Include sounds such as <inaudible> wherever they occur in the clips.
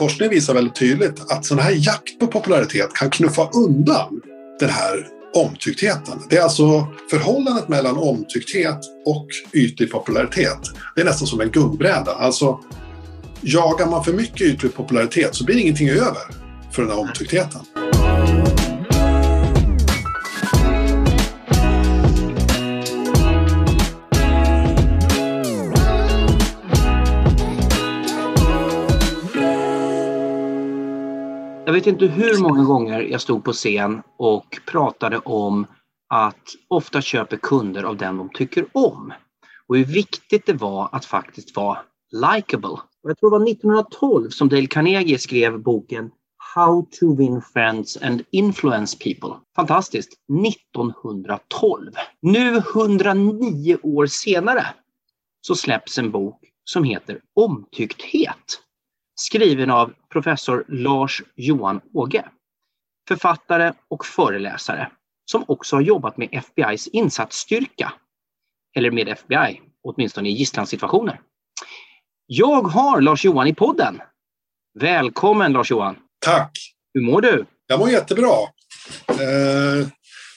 forskning visar väldigt tydligt att sån här jakt på popularitet kan knuffa undan den här omtycktheten. Det är alltså förhållandet mellan omtyckthet och ytlig popularitet. Det är nästan som en gungbräda. Alltså, jagar man för mycket ytlig popularitet så blir det ingenting över för den här omtycktheten. Vet inte hur många gånger jag stod på scen och pratade om att ofta köper kunder av den de tycker om. Och hur viktigt det var att faktiskt vara likable. Jag tror det var 1912 som Dale Carnegie skrev boken How to win friends and influence people. Fantastiskt! 1912. Nu 109 år senare så släpps en bok som heter Omtyckthet skriven av professor Lars Johan Åge. Författare och föreläsare som också har jobbat med FBIs insatsstyrka. Eller med FBI, åtminstone i gisslansituationer. Jag har Lars Johan i podden. Välkommen Lars Johan! Tack! Hur mår du? Jag mår jättebra. Eh,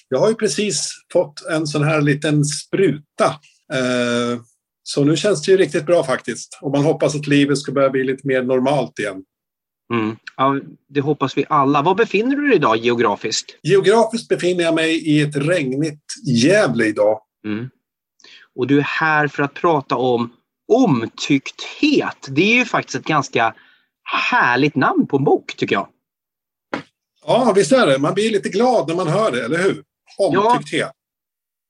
jag har ju precis fått en sån här liten spruta eh, så nu känns det ju riktigt bra faktiskt. Och man hoppas att livet ska börja bli lite mer normalt igen. Mm. Ja, det hoppas vi alla. Var befinner du dig idag geografiskt? Geografiskt befinner jag mig i ett regnigt Gävle idag. Mm. Och du är här för att prata om omtyckthet. Det är ju faktiskt ett ganska härligt namn på en bok, tycker jag. Ja, visst är det. Man blir lite glad när man hör det, eller hur? Omtyckthet. Ja.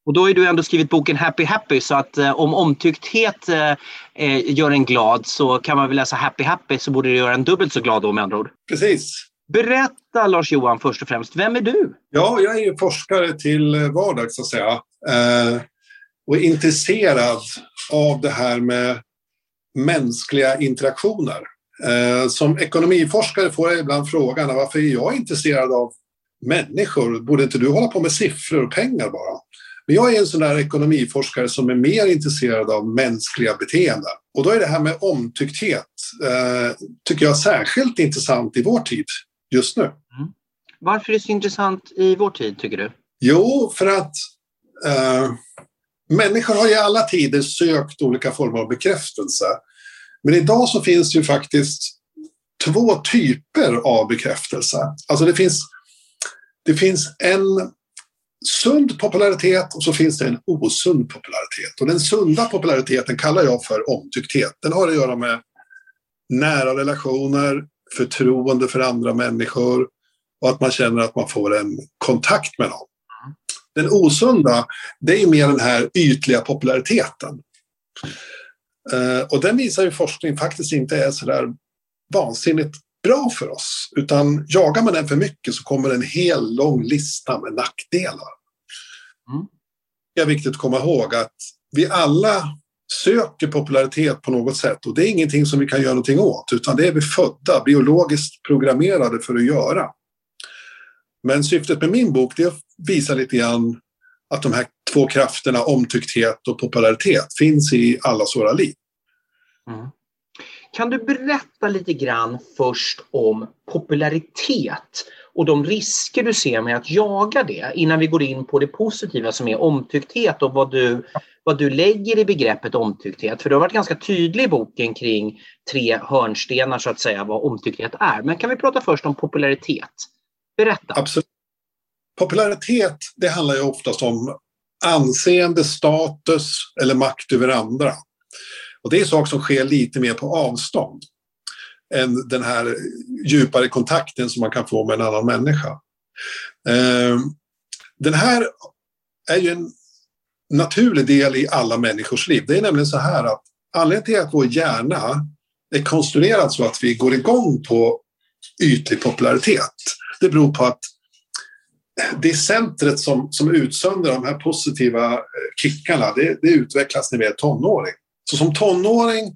Och då har du ändå skrivit boken Happy Happy så att eh, om omtyckthet eh, eh, gör en glad så kan man väl läsa Happy Happy så borde det göra en dubbelt så glad då med andra ord. Precis. Berätta Lars-Johan först och främst, vem är du? Ja, jag är forskare till vardags så att säga. Eh, och är intresserad av det här med mänskliga interaktioner. Eh, som ekonomiforskare får jag ibland frågan varför är jag intresserad av människor? Borde inte du hålla på med siffror och pengar bara? Men jag är en sån där ekonomiforskare som är mer intresserad av mänskliga beteenden. Och då är det här med omtyckthet, eh, tycker jag särskilt intressant i vår tid just nu. Mm. Varför är det så intressant i vår tid, tycker du? Jo, för att eh, människor har i alla tider sökt olika former av bekräftelse. Men idag så finns det ju faktiskt två typer av bekräftelse. Alltså det finns, det finns en sund popularitet och så finns det en osund popularitet. Och den sunda populariteten kallar jag för omtyckthet. Den har att göra med nära relationer, förtroende för andra människor och att man känner att man får en kontakt med någon. Den osunda, det är mer den här ytliga populariteten. Eh, och den visar ju forskning faktiskt inte är sådär vansinnigt bra för oss. Utan jagar man den för mycket så kommer en hel lång lista med nackdelar. Mm. Det är viktigt att komma ihåg att vi alla söker popularitet på något sätt och det är ingenting som vi kan göra någonting åt utan det är vi födda, biologiskt programmerade för att göra. Men syftet med min bok det är att visa lite grann att de här två krafterna, omtyckthet och popularitet, finns i allas våra liv. Mm. Kan du berätta lite grann först om popularitet och de risker du ser med att jaga det innan vi går in på det positiva som är omtyckthet och vad du, vad du lägger i begreppet omtyckthet. För du har varit ganska tydlig i boken kring tre hörnstenar så att säga vad omtyckthet är. Men kan vi prata först om popularitet? Berätta. Absolut. Popularitet, det handlar ju oftast om anseende, status eller makt över andra. Och det är saker som sker lite mer på avstånd än den här djupare kontakten som man kan få med en annan människa. Ehm, den här är ju en naturlig del i alla människors liv. Det är nämligen så här att anledningen till att vår hjärna är konstruerad så att vi går igång på ytlig popularitet, det beror på att det är centret som, som utsöndrar de här positiva eh, kickarna, det, det utvecklas när vi är tonåring. Så som tonåring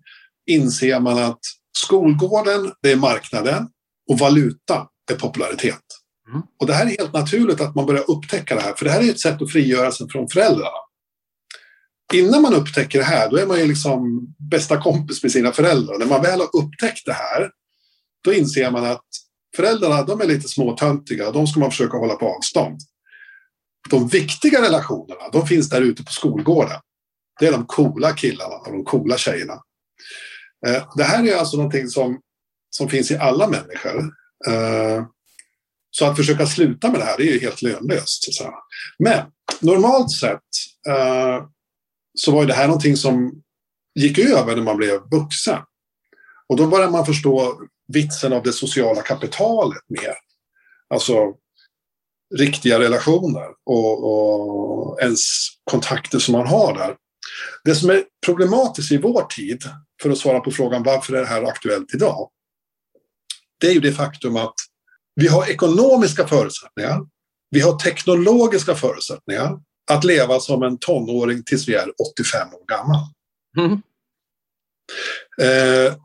inser man att skolgården, det är marknaden och valuta är popularitet. Mm. Och det här är helt naturligt att man börjar upptäcka det här, för det här är ett sätt att frigöra sig från föräldrarna. Innan man upptäcker det här, då är man ju liksom bästa kompis med sina föräldrar. När man väl har upptäckt det här, då inser man att föräldrarna de är lite småtöntiga. De ska man försöka hålla på avstånd. De viktiga relationerna, de finns där ute på skolgården. Det är de coola killarna och de coola tjejerna. Eh, det här är alltså någonting som, som finns i alla människor. Eh, så att försöka sluta med det här det är ju helt lönlöst. Så Men normalt sett eh, så var det här någonting som gick över när man blev vuxen. Och då började man förstå vitsen av det sociala kapitalet mer. Alltså riktiga relationer och, och ens kontakter som man har där. Det som är problematiskt i vår tid, för att svara på frågan varför är det här aktuellt idag? Det är ju det faktum att vi har ekonomiska förutsättningar, vi har teknologiska förutsättningar att leva som en tonåring tills vi är 85 år gammal. Mm. Uh,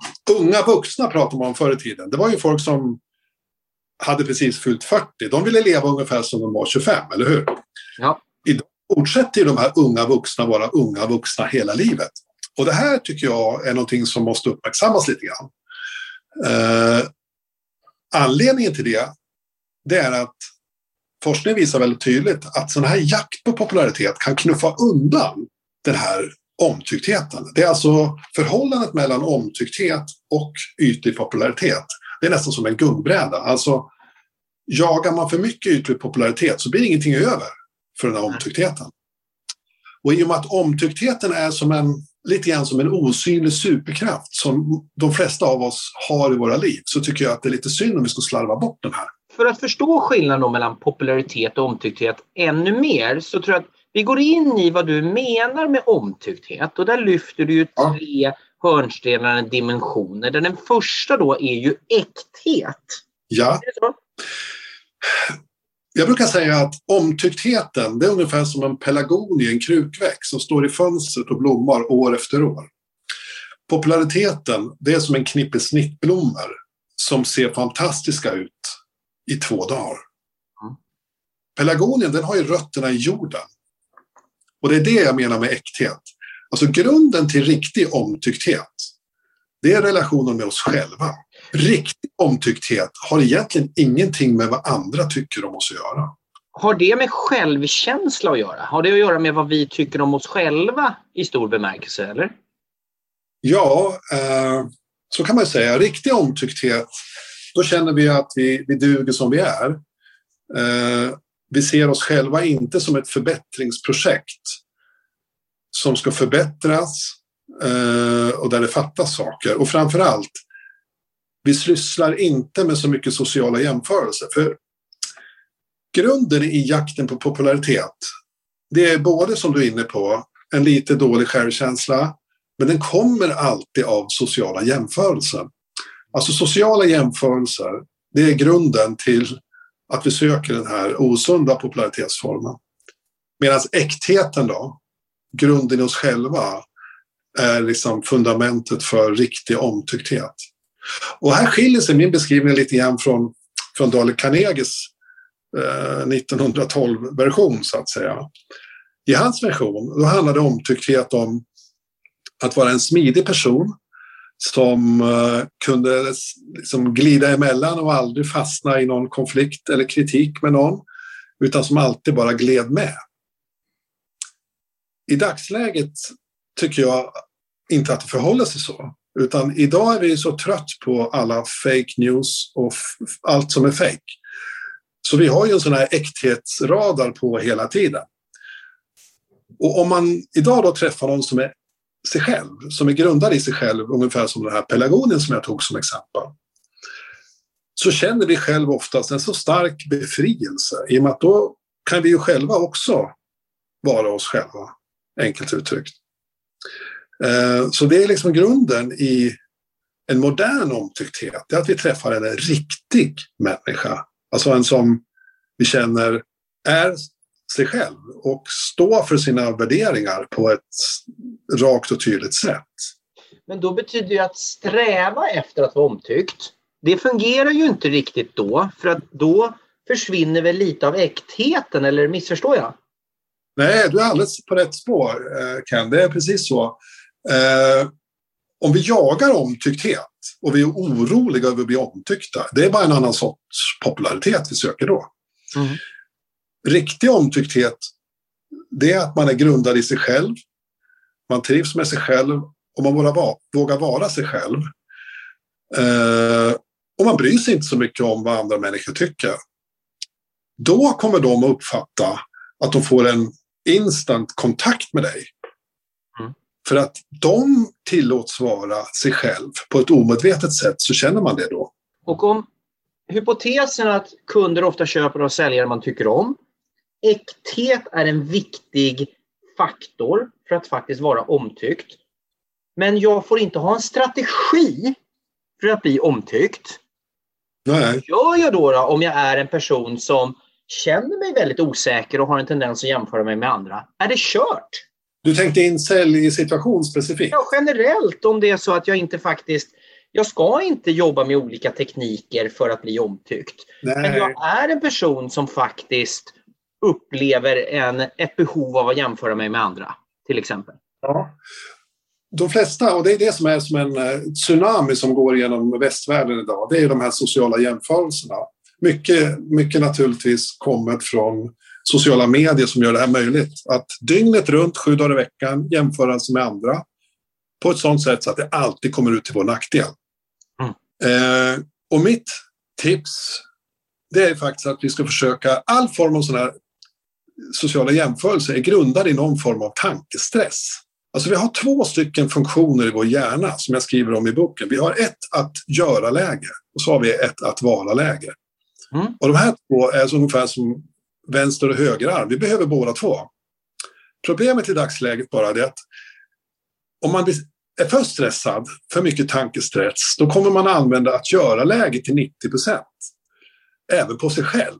unga vuxna pratar man om förr i tiden. Det var ju folk som hade precis fyllt 40. De ville leva ungefär som de var 25, eller hur? Ja. Idag fortsätter ju de här unga vuxna vara unga vuxna hela livet. Och det här tycker jag är någonting som måste uppmärksammas lite grann. Eh, anledningen till det, det är att forskning visar väldigt tydligt att sån här jakt på popularitet kan knuffa undan den här omtycktheten. Det är alltså förhållandet mellan omtyckthet och ytlig popularitet. Det är nästan som en gungbräda. Alltså, jagar man för mycket ytlig popularitet så blir det ingenting över för den här omtycktheten. Och i och med att omtycktheten är som en, lite grann som en osynlig superkraft som de flesta av oss har i våra liv så tycker jag att det är lite synd om vi ska slarva bort den här. För att förstå skillnaden mellan popularitet och omtyckthet ännu mer så tror jag att vi går in i vad du menar med omtyckthet och där lyfter du ju ja. tre hörnstenar, dimensioner. Den första då är ju äkthet. Ja. Jag brukar säga att omtycktheten det är ungefär som en pelargonie, en krukväxt som står i fönstret och blommar år efter år. Populariteten det är som en knippe snittblommor som ser fantastiska ut i två dagar. Mm. Pelargonien den har ju rötterna i jorden. Och det är det jag menar med äkthet. Alltså grunden till riktig omtyckthet, det är relationen med oss själva. Riktig omtyckthet har egentligen ingenting med vad andra tycker om oss att göra. Har det med självkänsla att göra? Har det att göra med vad vi tycker om oss själva i stor bemärkelse, eller? Ja, eh, så kan man säga. Riktig omtyckthet, då känner vi att vi, vi duger som vi är. Eh, vi ser oss själva inte som ett förbättringsprojekt som ska förbättras eh, och där det fattas saker. Och framför allt, vi sysslar inte med så mycket sociala jämförelser. För grunden i jakten på popularitet, det är både som du är inne på, en lite dålig självkänsla, men den kommer alltid av sociala jämförelser. Alltså sociala jämförelser, det är grunden till att vi söker den här osunda popularitetsformen. Medan äktheten då, grunden i oss själva, är liksom fundamentet för riktig omtyckthet. Och här skiljer sig min beskrivning lite grann från, från Dale Carnegies eh, 1912-version så att säga. I hans version då handlade omtyckthet om att vara en smidig person som eh, kunde liksom glida emellan och aldrig fastna i någon konflikt eller kritik med någon, utan som alltid bara gled med. I dagsläget tycker jag inte att det förhåller sig så, utan idag är vi så trött på alla fake news och allt som är fake. Så vi har ju en sån här äkthetsradar på hela tiden. Och om man idag då träffar någon som är sig själv, som är grundad i sig själv, ungefär som den här pelargonen som jag tog som exempel, så känner vi själva oftast en så stark befrielse i och med att då kan vi ju själva också vara oss själva, enkelt uttryckt. Eh, så det är liksom grunden i en modern omtyckthet, det är att vi träffar en riktig människa. Alltså en som vi känner är sig själv och stå för sina värderingar på ett rakt och tydligt sätt. Men då betyder det att sträva efter att vara omtyckt, det fungerar ju inte riktigt då, för att då försvinner väl lite av äktheten, eller missförstår jag? Nej, du är alldeles på rätt spår, eh, Ken. Det är precis så. Eh, om vi jagar omtyckthet och vi är oroliga över att bli omtyckta. Det är bara en annan sorts popularitet vi söker då. Mm. Riktig omtyckthet, det är att man är grundad i sig själv. Man trivs med sig själv och man vågar, vara sig själv. Eh, och man bryr sig inte så mycket om vad andra människor tycker. Då kommer de att uppfatta att de får en instant kontakt med dig. För att de tillåts vara sig själv på ett omedvetet sätt så känner man det då. Och om hypotesen att kunder ofta köper av säljare man tycker om. Äkthet är en viktig faktor för att faktiskt vara omtyckt. Men jag får inte ha en strategi för att bli omtyckt. Nej. Vad gör jag då, då om jag är en person som känner mig väldigt osäker och har en tendens att jämföra mig med andra? Är det kört? Du tänkte in situation specifikt? Ja, generellt om det är så att jag inte faktiskt jag ska inte jobba med olika tekniker för att bli omtyckt. Nej. Men jag är en person som faktiskt upplever en, ett behov av att jämföra mig med andra, till exempel. Ja. De flesta, och det är det som är som en eh, tsunami som går genom västvärlden idag, det är de här sociala jämförelserna. Mycket, mycket naturligtvis kommet från sociala medier som gör det här möjligt. Att dygnet runt, sju dagar i veckan, jämföra sig med andra på ett sådant sätt så att det alltid kommer ut till vår nackdel. Mm. Eh, och mitt tips det är faktiskt att vi ska försöka, all form av sådana här sociala jämförelser är grundade i någon form av tankestress. Alltså vi har två stycken funktioner i vår hjärna som jag skriver om i boken. Vi har ett att göra-läge och så har vi ett att vara-läge. Mm. Och de här två är så ungefär som vänster och högerarm. Vi behöver båda två. Problemet i dagsläget bara är att om man är för stressad, för mycket tankestress, då kommer man använda att göra-läget till 90 procent. Även på sig själv.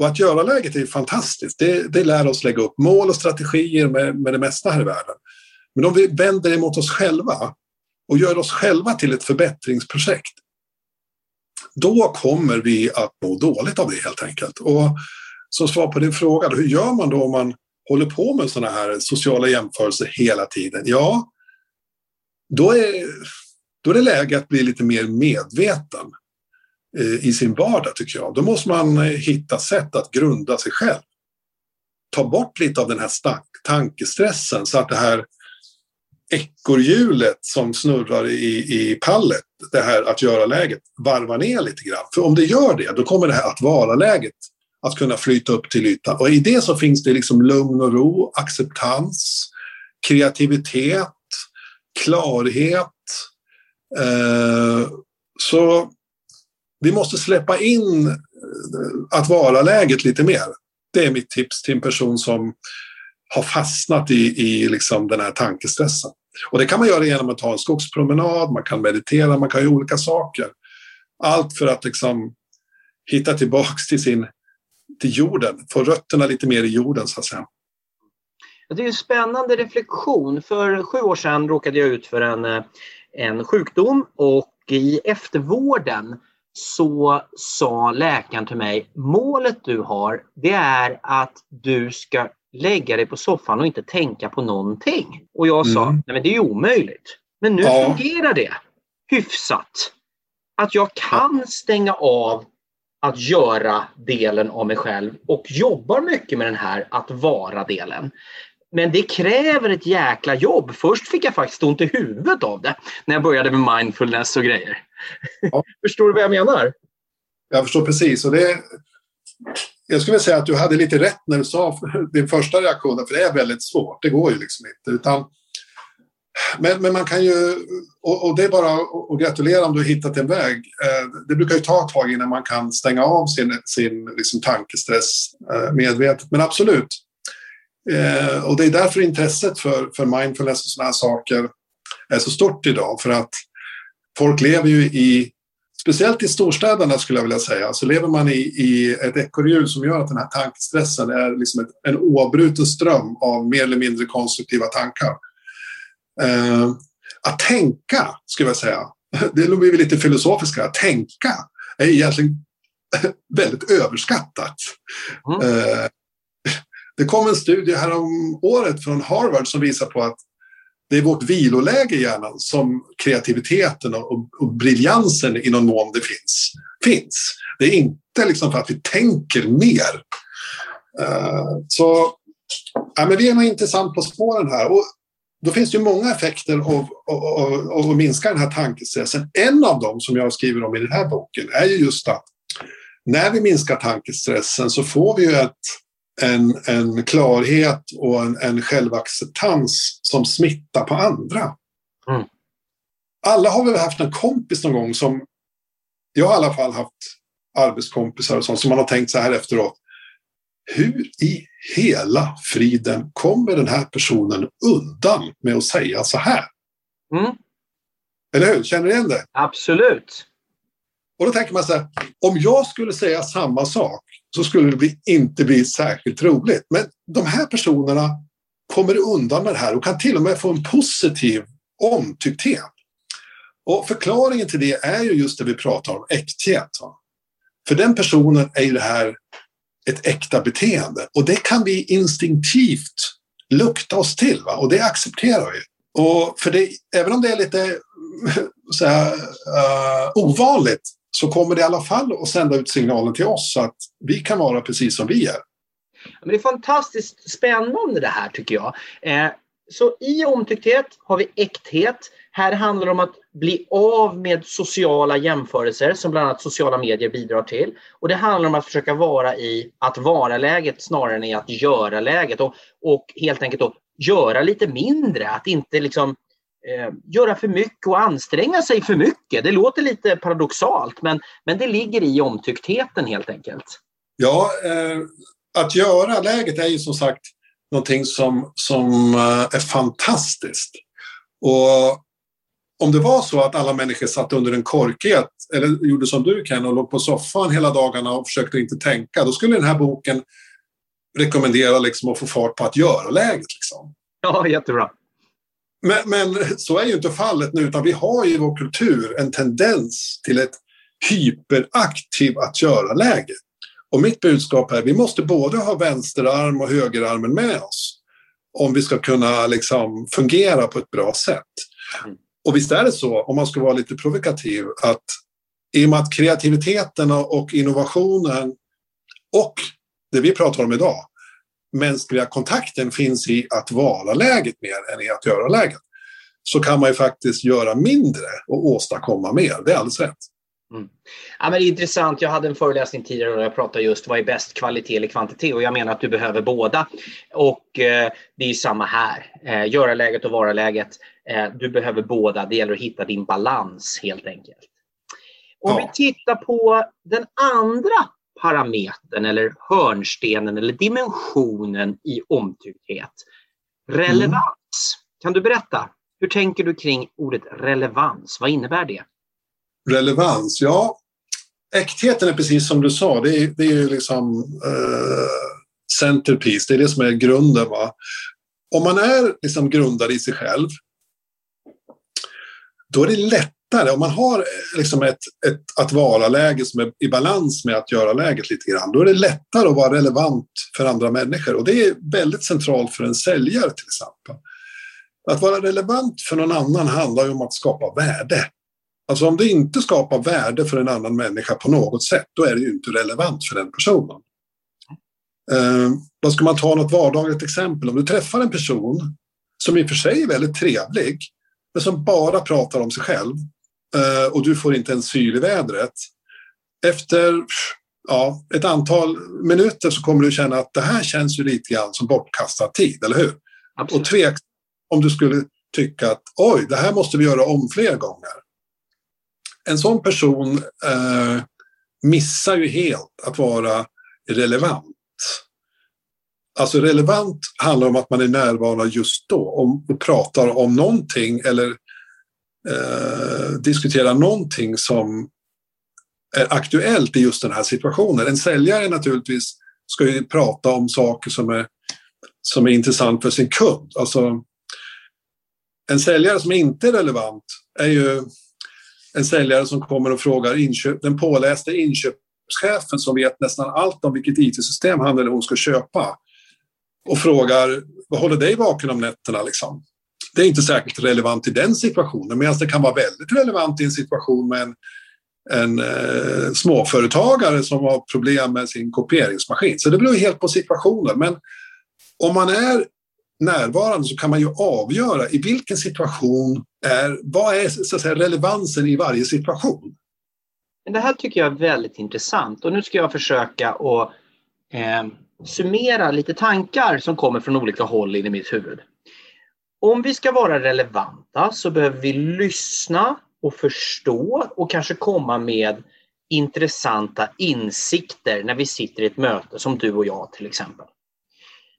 Och att göra-läget är fantastiskt. Det, det lär oss lägga upp mål och strategier med, med det mesta här i världen. Men om vi vänder emot oss själva och gör oss själva till ett förbättringsprojekt, då kommer vi att må dåligt av det helt enkelt. Och som svar på din fråga, hur gör man då om man håller på med sådana här sociala jämförelser hela tiden? Ja, då är, då är det läge att bli lite mer medveten eh, i sin vardag tycker jag. Då måste man eh, hitta sätt att grunda sig själv. Ta bort lite av den här tankestressen så att det här ekorrhjulet som snurrar i, i pallet, det här att göra-läget, varvar ner lite grann. För om det gör det, då kommer det här att vara-läget att kunna flyta upp till ytan. Och i det så finns det liksom lugn och ro, acceptans, kreativitet, klarhet. Eh, så vi måste släppa in eh, att vara-läget lite mer. Det är mitt tips till en person som har fastnat i, i liksom den här tankestressen. Och det kan man göra genom att ta en skogspromenad, man kan meditera, man kan göra olika saker. Allt för att liksom hitta tillbaks till, sin, till jorden, få rötterna lite mer i jorden så att säga. Det är en spännande reflektion. För sju år sedan råkade jag ut för en, eh, en sjukdom och i eftervården så sa läkaren till mig, målet du har det är att du ska lägga dig på soffan och inte tänka på någonting. Och jag sa, mm. nej men det är ju omöjligt. Men nu ja. fungerar det hyfsat. Att jag kan stänga av att göra delen av mig själv och jobbar mycket med den här att vara-delen. Men det kräver ett jäkla jobb. Först fick jag faktiskt ont i huvudet av det när jag började med mindfulness och grejer. Ja. <laughs> förstår du vad jag menar? Jag förstår precis. Och det, jag skulle säga att du hade lite rätt när du sa din första reaktion, för det är väldigt svårt. Det går ju liksom inte. Utan, men, men man kan ju, och, och det är bara att gratulera om du har hittat en väg. Eh, det brukar ju ta ett tag innan man kan stänga av sin, sin liksom tankestress eh, medvetet. Men absolut. Eh, och det är därför intresset för, för mindfulness och sådana här saker är så stort idag. För att folk lever ju i Speciellt i storstäderna skulle jag vilja säga, så lever man i, i ett ekorrhjul som gör att den här tankestressen är liksom ett, en oavbruten ström av mer eller mindre konstruktiva tankar. Eh, att tänka, skulle jag säga, <laughs> det blir lite filosofiska, att tänka är egentligen <laughs> väldigt överskattat. Mm. Eh, det kom en studie här om året från Harvard som visar på att det är vårt viloläge i hjärnan som kreativiteten och, och, och briljansen i någon mån det finns. finns. Det är inte liksom för att vi tänker mer. Uh, så ja, men vi är nog intressant på spåren här. Och då finns det ju många effekter av, av, av, av att minska den här tankestressen. En av dem som jag skriver om i den här boken är ju just att när vi minskar tankestressen så får vi ju ett, en, en klarhet och en, en självacceptans som smittar på andra. Mm. Alla har väl haft en kompis någon gång som, jag har i alla fall haft arbetskompisar och sånt som man har tänkt så här efteråt. Hur i hela friden kommer den här personen undan med att säga så här? Mm. Eller hur? Känner du igen det? Absolut. Och då tänker man så här, om jag skulle säga samma sak så skulle det bli, inte bli särskilt roligt. Men de här personerna kommer undan med det här och kan till och med få en positiv omtyckthet. Och förklaringen till det är ju just det vi pratar om, äkthet. För den personen är ju det här ett äkta beteende och det kan vi instinktivt lukta oss till va? och det accepterar vi. Och för det, även om det är lite <laughs> så här, uh, ovanligt så kommer det i alla fall att sända ut signalen till oss att vi kan vara precis som vi är. Men det är fantastiskt spännande det här tycker jag. Eh, så i omtyckthet har vi äkthet. Här handlar det om att bli av med sociala jämförelser som bland annat sociala medier bidrar till. Och det handlar om att försöka vara i att vara-läget snarare än i att göra-läget. Och, och helt enkelt då göra lite mindre, att inte liksom eh, göra för mycket och anstränga sig för mycket. Det låter lite paradoxalt men, men det ligger i omtycktheten helt enkelt. Ja, eh, att göra läget är ju som sagt någonting som, som eh, är fantastiskt. Och om det var så att alla människor satt under en korkhet eller gjorde som du kan och låg på soffan hela dagarna och försökte inte tänka, då skulle den här boken rekommendera liksom att få fart på att göra-läget. Liksom. Ja, jättebra. Men, men, så är ju inte fallet nu, utan vi har i vår kultur en tendens till ett hyperaktiv att göra-läge. Och mitt budskap är att vi måste både ha vänsterarm och högerarmen med oss om vi ska kunna liksom fungera på ett bra sätt. Och visst är det så, om man ska vara lite provokativ, att i och med att kreativiteten och innovationen och det vi pratar om idag, mänskliga kontakten finns i att vara läget mer än i att göra läget. Så kan man ju faktiskt göra mindre och åstadkomma mer. Det är alldeles rätt. Mm. Ja, men det är intressant. Jag hade en föreläsning tidigare och jag pratade just vad är bäst kvalitet eller kvantitet och jag menar att du behöver båda. Och eh, det är samma här. Eh, göra läget och vara läget. Eh, du behöver båda. Det gäller att hitta din balans helt enkelt. Om ja. vi tittar på den andra parametern eller hörnstenen eller dimensionen i omtyckthet. Relevans. Mm. Kan du berätta? Hur tänker du kring ordet relevans? Vad innebär det? Relevans? Ja, äktheten är precis som du sa, det är, det är liksom uh, centerpiece, det är det som är grunden. Va? Om man är liksom grundad i sig själv, då är det lättare, om man har eh, liksom ett, ett att vara-läge som är i balans med att göra-läget lite grann, då är det lättare att vara relevant för andra människor. Och det är väldigt centralt för en säljare till exempel. Att vara relevant för någon annan handlar ju om att skapa värde. Alltså om det inte skapar värde för en annan människa på något sätt, då är det ju inte relevant för den personen. Eh, då ska man ta något vardagligt exempel. Om du träffar en person som i och för sig är väldigt trevlig, men som bara pratar om sig själv eh, och du får inte en syl i vädret. Efter ja, ett antal minuter så kommer du känna att det här känns ju lite grann som bortkastad tid, eller hur? Absolut. Och tvek om du skulle tycka att oj, det här måste vi göra om fler gånger en sån person eh, missar ju helt att vara relevant. Alltså relevant handlar om att man är närvarande just då och pratar om någonting eller eh, diskuterar någonting som är aktuellt i just den här situationen. En säljare naturligtvis ska ju prata om saker som är, som är intressant för sin kund. Alltså, en säljare som inte är relevant är ju en säljare som kommer och frågar inköp, den påläste inköpschefen som vet nästan allt om vilket IT-system han eller hon ska köpa och frågar vad håller dig vaken om nätterna? Liksom? det är inte särskilt relevant i den situationen, medan det kan vara väldigt relevant i en situation med en, en eh, småföretagare som har problem med sin kopieringsmaskin. Så det beror helt på situationen. Men om man är närvarande så kan man ju avgöra i vilken situation är, vad är så att säga, relevansen i varje situation. Det här tycker jag är väldigt intressant och nu ska jag försöka att eh, summera lite tankar som kommer från olika håll in i mitt huvud. Om vi ska vara relevanta så behöver vi lyssna och förstå och kanske komma med intressanta insikter när vi sitter i ett möte som du och jag till exempel.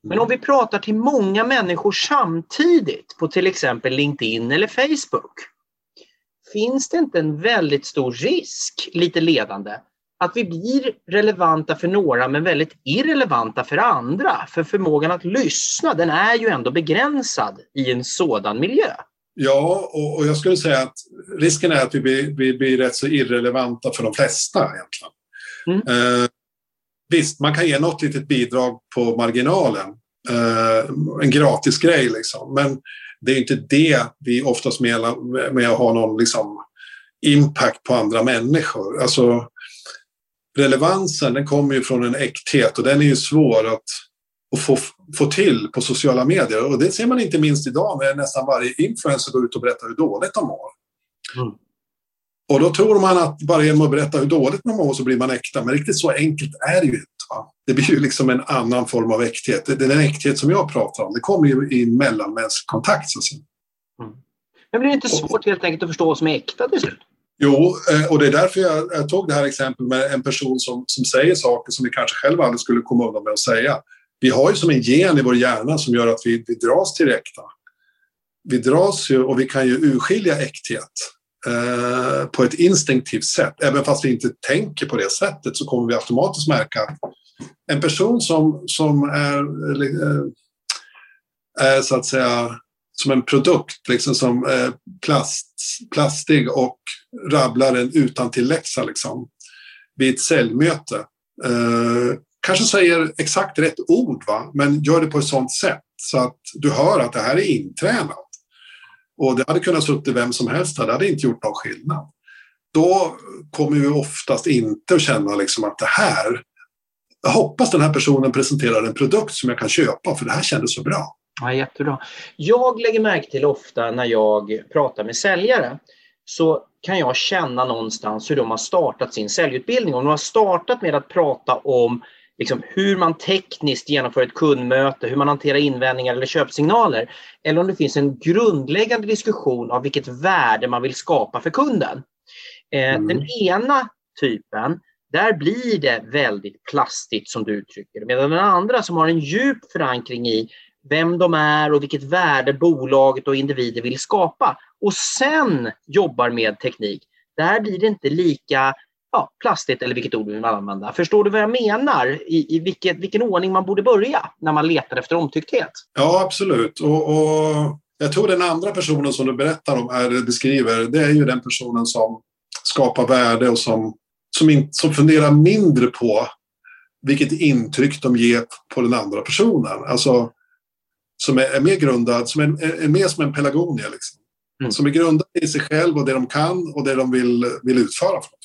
Men om vi pratar till många människor samtidigt på till exempel LinkedIn eller Facebook. Finns det inte en väldigt stor risk, lite ledande, att vi blir relevanta för några men väldigt irrelevanta för andra? För förmågan att lyssna, den är ju ändå begränsad i en sådan miljö. Ja, och, och jag skulle säga att risken är att vi blir, vi blir rätt så irrelevanta för de flesta egentligen. Mm. Eh, Visst, man kan ge något litet bidrag på marginalen. Eh, en gratis grej liksom. Men det är inte det vi oftast menar med att ha någon liksom, impact på andra människor. Alltså, relevansen den kommer ju från en äkthet och den är ju svår att, att få, få till på sociala medier. Och det ser man inte minst idag när nästan varje influencer går ut och berättar hur dåligt de mår. Mm. Och då tror man att bara genom att berätta hur dåligt man mår så blir man äkta. Men riktigt så enkelt är det ju inte. Va? Det blir ju liksom en annan form av äkthet. Det är den äkthet som jag pratar om. Det kommer ju i mellanmänsklig kontakt. Så. Mm. Men blir det inte svårt helt enkelt att förstå vad som är äkta till slut? Jo, eh, och det är därför jag, jag tog det här exemplet med en person som, som säger saker som vi kanske själva aldrig skulle komma undan med att säga. Vi har ju som en gen i vår hjärna som gör att vi, vi dras till det äkta. Vi dras ju och vi kan ju urskilja äkthet. Eh, på ett instinktivt sätt. Även fast vi inte tänker på det sättet så kommer vi automatiskt märka att en person som, som är, eh, är så att säga som en produkt, liksom som är plast, plastig och rabblar en utan läxa liksom, vid ett säljmöte. Eh, kanske säger exakt rätt ord, va? men gör det på ett sådant sätt så att du hör att det här är intränat. Och det hade kunnat suttit vem som helst här, det hade inte gjort någon skillnad. Då kommer vi oftast inte att känna liksom att det här, jag hoppas den här personen presenterar en produkt som jag kan köpa för det här kändes så bra. Ja, jättebra. Jag lägger märke till ofta när jag pratar med säljare så kan jag känna någonstans hur de har startat sin säljutbildning. Om de har startat med att prata om liksom hur man tekniskt genomför ett kundmöte, hur man hanterar invändningar eller köpsignaler. Eller om det finns en grundläggande diskussion av vilket värde man vill skapa för kunden. Eh, mm. Den ena typen, där blir det väldigt plastigt som du uttrycker. Medan den andra som har en djup förankring i vem de är och vilket värde bolaget och individer vill skapa och sen jobbar med teknik, där blir det inte lika ja, plastigt eller vilket ord vi vill använda. Förstår du vad jag menar? I, i vilket, vilken ordning man borde börja när man letar efter omtyckthet? Ja, absolut. Och, och jag tror den andra personen som du berättar om, eller beskriver, det är ju den personen som skapar värde och som, som, in, som funderar mindre på vilket intryck de ger på den andra personen. Alltså, som är, är mer grundad, som är, är, mer som en pelargonia. Liksom. Mm. Som är grundad i sig själv och det de kan och det de vill, vill utföra. För någonting.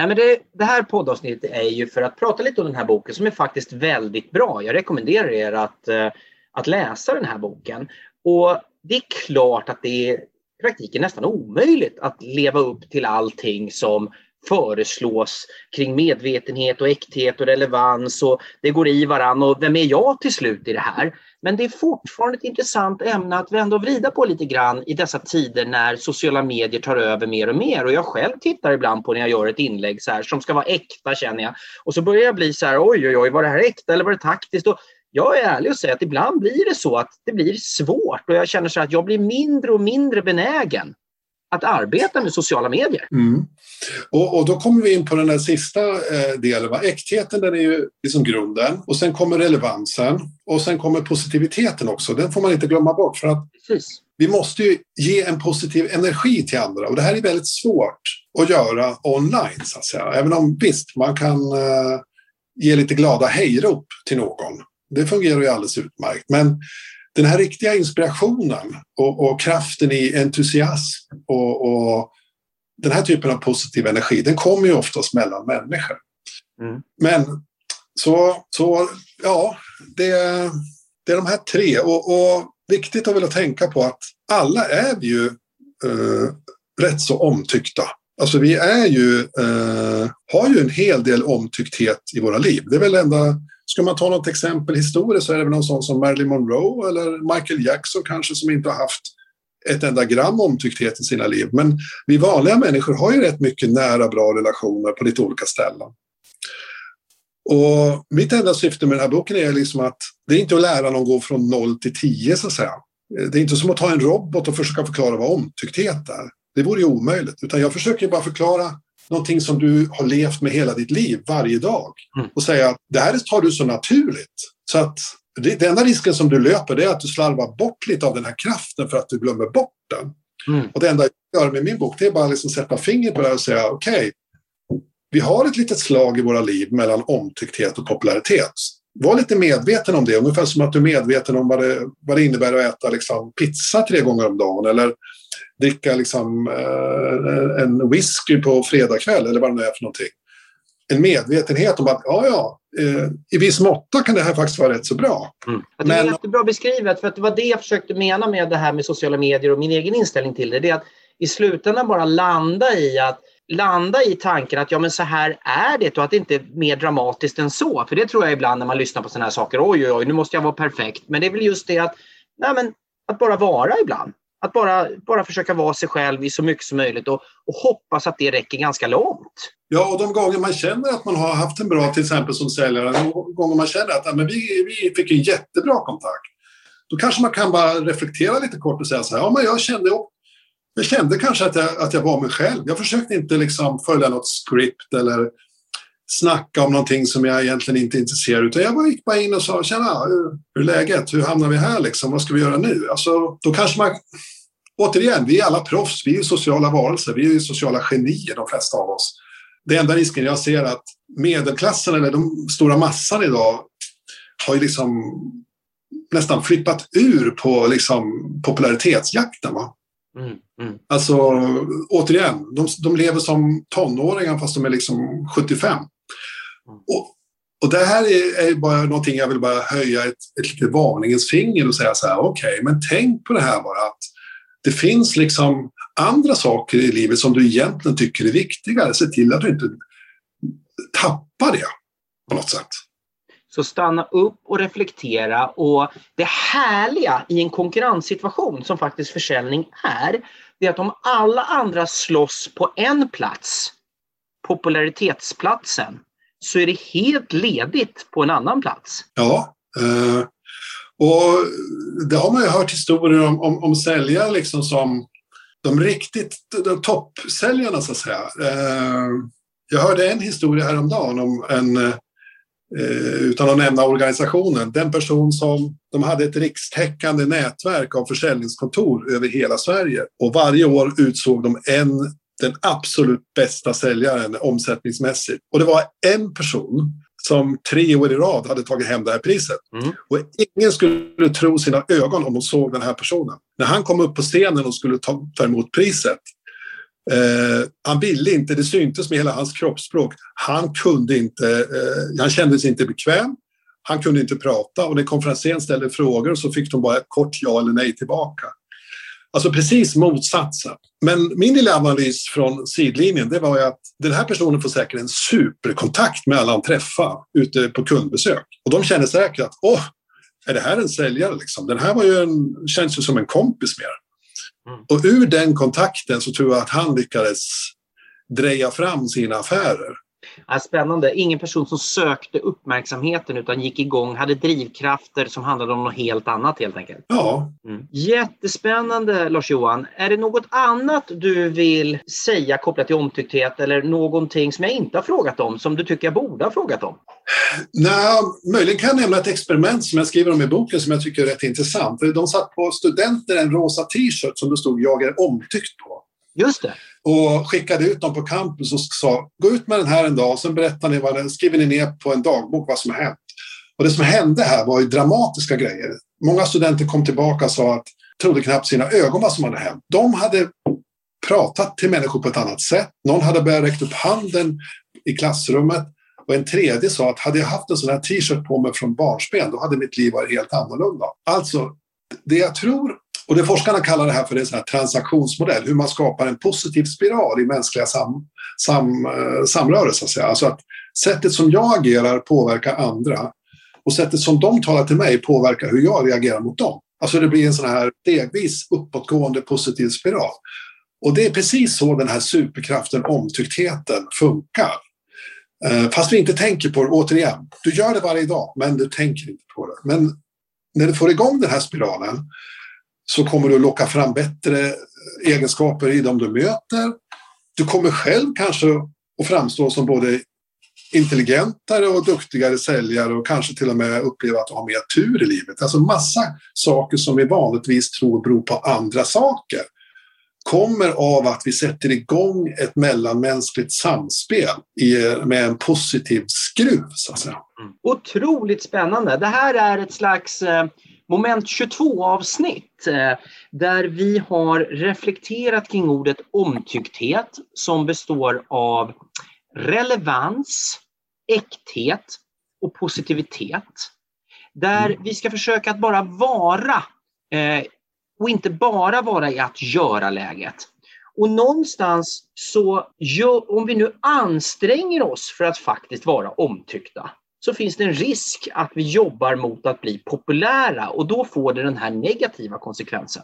Nej, men det, det, här poddavsnittet är ju för att prata lite om den här boken som är faktiskt väldigt bra. Jag rekommenderar er att, eh, att läsa den här boken. Och det är klart att det är i praktiken nästan omöjligt att leva upp till allting som föreslås kring medvetenhet och äkthet och relevans och det går i varann och vem är jag till slut i det här? Men det är fortfarande ett intressant ämne att vända och vrida på lite grann i dessa tider när sociala medier tar över mer och mer och jag själv tittar ibland på när jag gör ett inlägg så här som ska vara äkta känner jag och så börjar jag bli så här oj oj oj var det här äkta eller var det taktiskt? Och jag är ärlig och säger att ibland blir det så att det blir svårt och jag känner så att jag blir mindre och mindre benägen att arbeta med sociala medier. Mm. Och, och, då kommer vi in på den där sista eh, delen. Va? Äktheten den är ju liksom grunden och sen kommer relevansen och sen kommer positiviteten också. Den får man inte glömma bort för att Precis. vi måste ju ge en positiv energi till andra och det här är väldigt svårt att göra online så att säga. Även om visst, man kan eh, ge lite glada hejrop till någon. Det fungerar ju alldeles utmärkt. Men den här riktiga inspirationen och, och kraften i entusiasm och, och, den här typen av positiv energi, den kommer ju oftast mellan människor. Mm. Men så, så ja, det, det är de här tre. Och, och viktigt att vilja tänka på att alla är vi ju eh, rätt så omtyckta. Alltså vi är ju, eh, har ju en hel del omtyckthet i våra liv. Det är väl enda, ska man ta något exempel historiskt så är det väl någon sån som Marilyn Monroe eller Michael Jackson kanske som inte har haft ett enda gram omtyckthet i sina liv. Men vi vanliga människor har ju rätt mycket nära bra relationer på lite olika ställen. Och mitt enda syfte med den här boken är liksom att det är inte att lära någon gå från noll till tio så att säga. Det är inte som att ta en robot och försöka förklara vad omtyckthet är. Det vore ju omöjligt. Utan jag försöker bara förklara någonting som du har levt med hela ditt liv, varje dag. Mm. Och säga att det här tar du så naturligt. Så att det, det enda risken som du löper det är att du slarvar bort lite av den här kraften för att du glömmer bort den. Mm. Och det enda jag gör med min bok det är bara att liksom sätta fingret på det och säga okej, okay, vi har ett litet slag i våra liv mellan omtyckthet och popularitet. Var lite medveten om det, ungefär som att du är medveten om vad det, vad det innebär att äta liksom, pizza tre gånger om dagen eller dricka liksom, eh, en whisky på fredagkväll eller vad det nu är för någonting. En medvetenhet om att ja, ja, eh, i viss måtta kan det här faktiskt vara rätt så bra. Mm. Men... det är jättebra beskrivet, för att det var det jag försökte mena med det här med sociala medier och min egen inställning till det. Det är att i slutändan bara landa i att landa i tanken att ja men så här är det och att det inte är mer dramatiskt än så. För det tror jag ibland när man lyssnar på sådana här saker. Oj, oj, oj, nu måste jag vara perfekt. Men det är väl just det att, nej, men, att bara vara ibland. Att bara, bara försöka vara sig själv i så mycket som möjligt och, och hoppas att det räcker ganska långt. Ja, och de gånger man känner att man har haft en bra, till exempel som säljare, de gånger man känner att ja, men vi, vi fick en jättebra kontakt. Då kanske man kan bara reflektera lite kort och säga så här, ja men jag kände, jag kände kanske att jag, att jag var mig själv. Jag försökte inte liksom följa något script eller snacka om någonting som jag egentligen inte är intresserad av. Utan jag bara gick bara in och sa, tjena, hur är läget? Hur hamnar vi här liksom? Vad ska vi göra nu? Alltså, då kanske man... Återigen, vi är alla proffs. Vi är sociala varelser. Vi är sociala genier, de flesta av oss. Det enda risken jag ser är att medelklassen, eller den stora massan idag, har ju liksom nästan flippat ur på liksom popularitetsjakten. Va? Mm, mm. Alltså, återigen, de, de lever som tonåringar fast de är liksom 75. Mm. Och, och det här är, är, bara någonting jag vill bara höja ett, ett litet varningens finger och säga så här, okej, okay, men tänk på det här bara att det finns liksom andra saker i livet som du egentligen tycker är viktigare. Se till att du inte tappar det på något sätt. Så stanna upp och reflektera och det härliga i en konkurrenssituation som faktiskt försäljning är, det är att om alla andra slåss på en plats, popularitetsplatsen, så är det helt ledigt på en annan plats. Ja, eh, och det har man ju hört historier om, om, om säljare liksom som de riktigt de toppsäljarna så att säga. Eh, jag hörde en historia häromdagen om en eh, utan att nämna organisationen, den person som de hade ett rikstäckande nätverk av försäljningskontor över hela Sverige och varje år utsåg de en den absolut bästa säljaren omsättningsmässigt. Och det var en person som tre år i rad hade tagit hem det här priset. Mm. Och ingen skulle tro sina ögon om de såg den här personen. När han kom upp på scenen och skulle ta, ta emot priset Eh, han ville inte, det syntes med hela hans kroppsspråk. Han kunde inte, eh, han kände sig inte bekväm. Han kunde inte prata och när konferensen ställde frågor så fick de bara ett kort ja eller nej tillbaka. Alltså precis motsatsen. Men min lilla analys från sidlinjen det var ju att den här personen får säkert en superkontakt med alla han träffar ute på kundbesök. Och de känner säkert att åh, är det här en säljare? Liksom? Den här var ju en, känns ju som en kompis mer. Mm. Och ur den kontakten så tror jag att han lyckades dreja fram sina affärer. Ja, spännande. Ingen person som sökte uppmärksamheten utan gick igång, hade drivkrafter som handlade om något helt annat helt enkelt. Ja. Mm. Jättespännande Lars-Johan. Är det något annat du vill säga kopplat till omtyckthet eller någonting som jag inte har frågat om som du tycker jag borde ha frågat om? Nej, möjligen kan jag nämna ett experiment som jag skriver om i boken som jag tycker är rätt intressant. De satt på studenter en rosa t-shirt som det stod “Jag är omtyckt” på. Just det. Och skickade ut dem på campus och sa gå ut med den här en dag och sen berättar ni vad, skriver ni ner på en dagbok vad som har hänt. Och det som hände här var ju dramatiska grejer. Många studenter kom tillbaka och sa att trodde knappt sina ögon vad som hade hänt. De hade pratat till människor på ett annat sätt. Någon hade börjat räcka upp handen i klassrummet och en tredje sa att hade jag haft en sån här t-shirt på mig från barnsben då hade mitt liv varit helt annorlunda. Alltså, det jag tror, och det forskarna kallar det här för en transaktionsmodell, hur man skapar en positiv spiral i mänskliga sam, sam, eh, att säga. Alltså att sättet som jag agerar påverkar andra och sättet som de talar till mig påverkar hur jag reagerar mot dem. Alltså det blir en sån här stegvis uppåtgående positiv spiral. Och det är precis så den här superkraften omtycktheten funkar. Eh, fast vi inte tänker på det, återigen, du gör det varje dag men du tänker inte på det. Men när du får igång den här spiralen så kommer du locka fram bättre egenskaper i dem du möter. Du kommer själv kanske att framstå som både intelligentare och duktigare säljare och kanske till och med uppleva att du har mer tur i livet. Alltså massa saker som vi vanligtvis tror beror på andra saker kommer av att vi sätter igång ett mellanmänskligt samspel med en positiv skruv. Så att säga. Mm. Otroligt spännande. Det här är ett slags eh, moment 22 avsnitt eh, där vi har reflekterat kring ordet omtyckthet som består av relevans, äkthet och positivitet. Där mm. vi ska försöka att bara vara eh, och inte bara vara i att göra-läget. Och någonstans så, om vi nu anstränger oss för att faktiskt vara omtyckta, så finns det en risk att vi jobbar mot att bli populära och då får det den här negativa konsekvensen.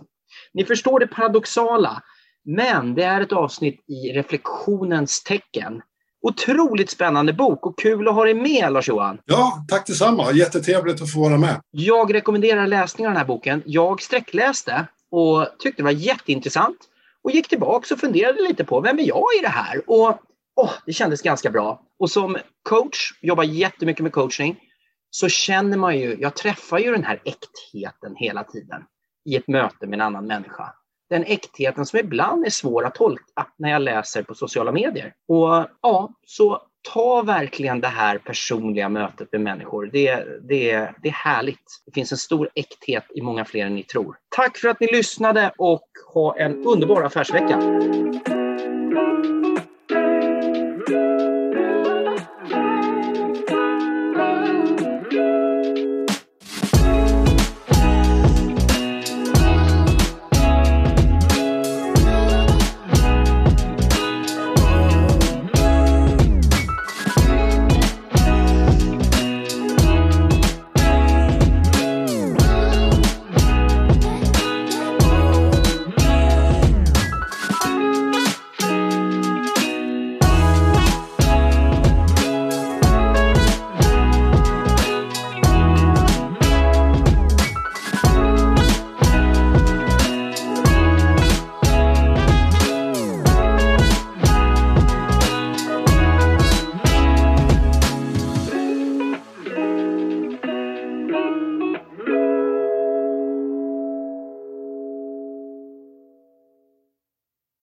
Ni förstår det paradoxala, men det är ett avsnitt i reflektionens tecken. Otroligt spännande bok och kul att ha dig med Lars-Johan. Ja, tack detsamma. Jättetrevligt att få vara med. Jag rekommenderar läsning av den här boken. Jag sträckläste och tyckte det var jätteintressant och gick tillbaka och funderade lite på vem är jag i det här? Och oh, det kändes ganska bra. Och som coach, jobbar jättemycket med coaching, så känner man ju, jag träffar ju den här äktheten hela tiden i ett möte med en annan människa. Den äktheten som ibland är svår att tolka när jag läser på sociala medier. Och ja, så ta verkligen det här personliga mötet med människor. Det, det, det är härligt. Det finns en stor äkthet i många fler än ni tror. Tack för att ni lyssnade och ha en underbar affärsvecka.